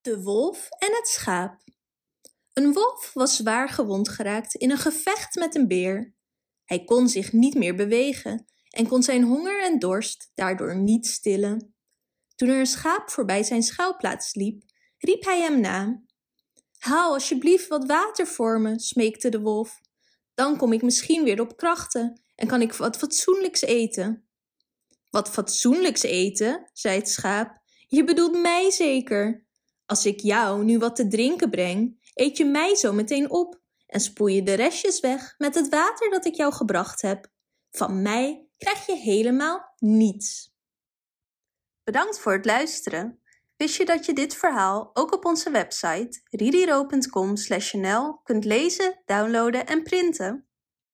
De wolf en het schaap. Een wolf was zwaar gewond geraakt in een gevecht met een beer. Hij kon zich niet meer bewegen en kon zijn honger en dorst daardoor niet stillen. Toen er een schaap voorbij zijn schuilplaats liep, riep hij hem na. Haal alsjeblieft wat water voor me, smeekte de wolf. Dan kom ik misschien weer op krachten en kan ik wat fatsoenlijks eten. Wat fatsoenlijks eten, zei het schaap. Je bedoelt mij zeker. Als ik jou nu wat te drinken breng, eet je mij zo meteen op en spoel je de restjes weg met het water dat ik jou gebracht heb. Van mij krijg je helemaal niets. Bedankt voor het luisteren. Wist je dat je dit verhaal ook op onze website ririro.com/nl kunt lezen, downloaden en printen?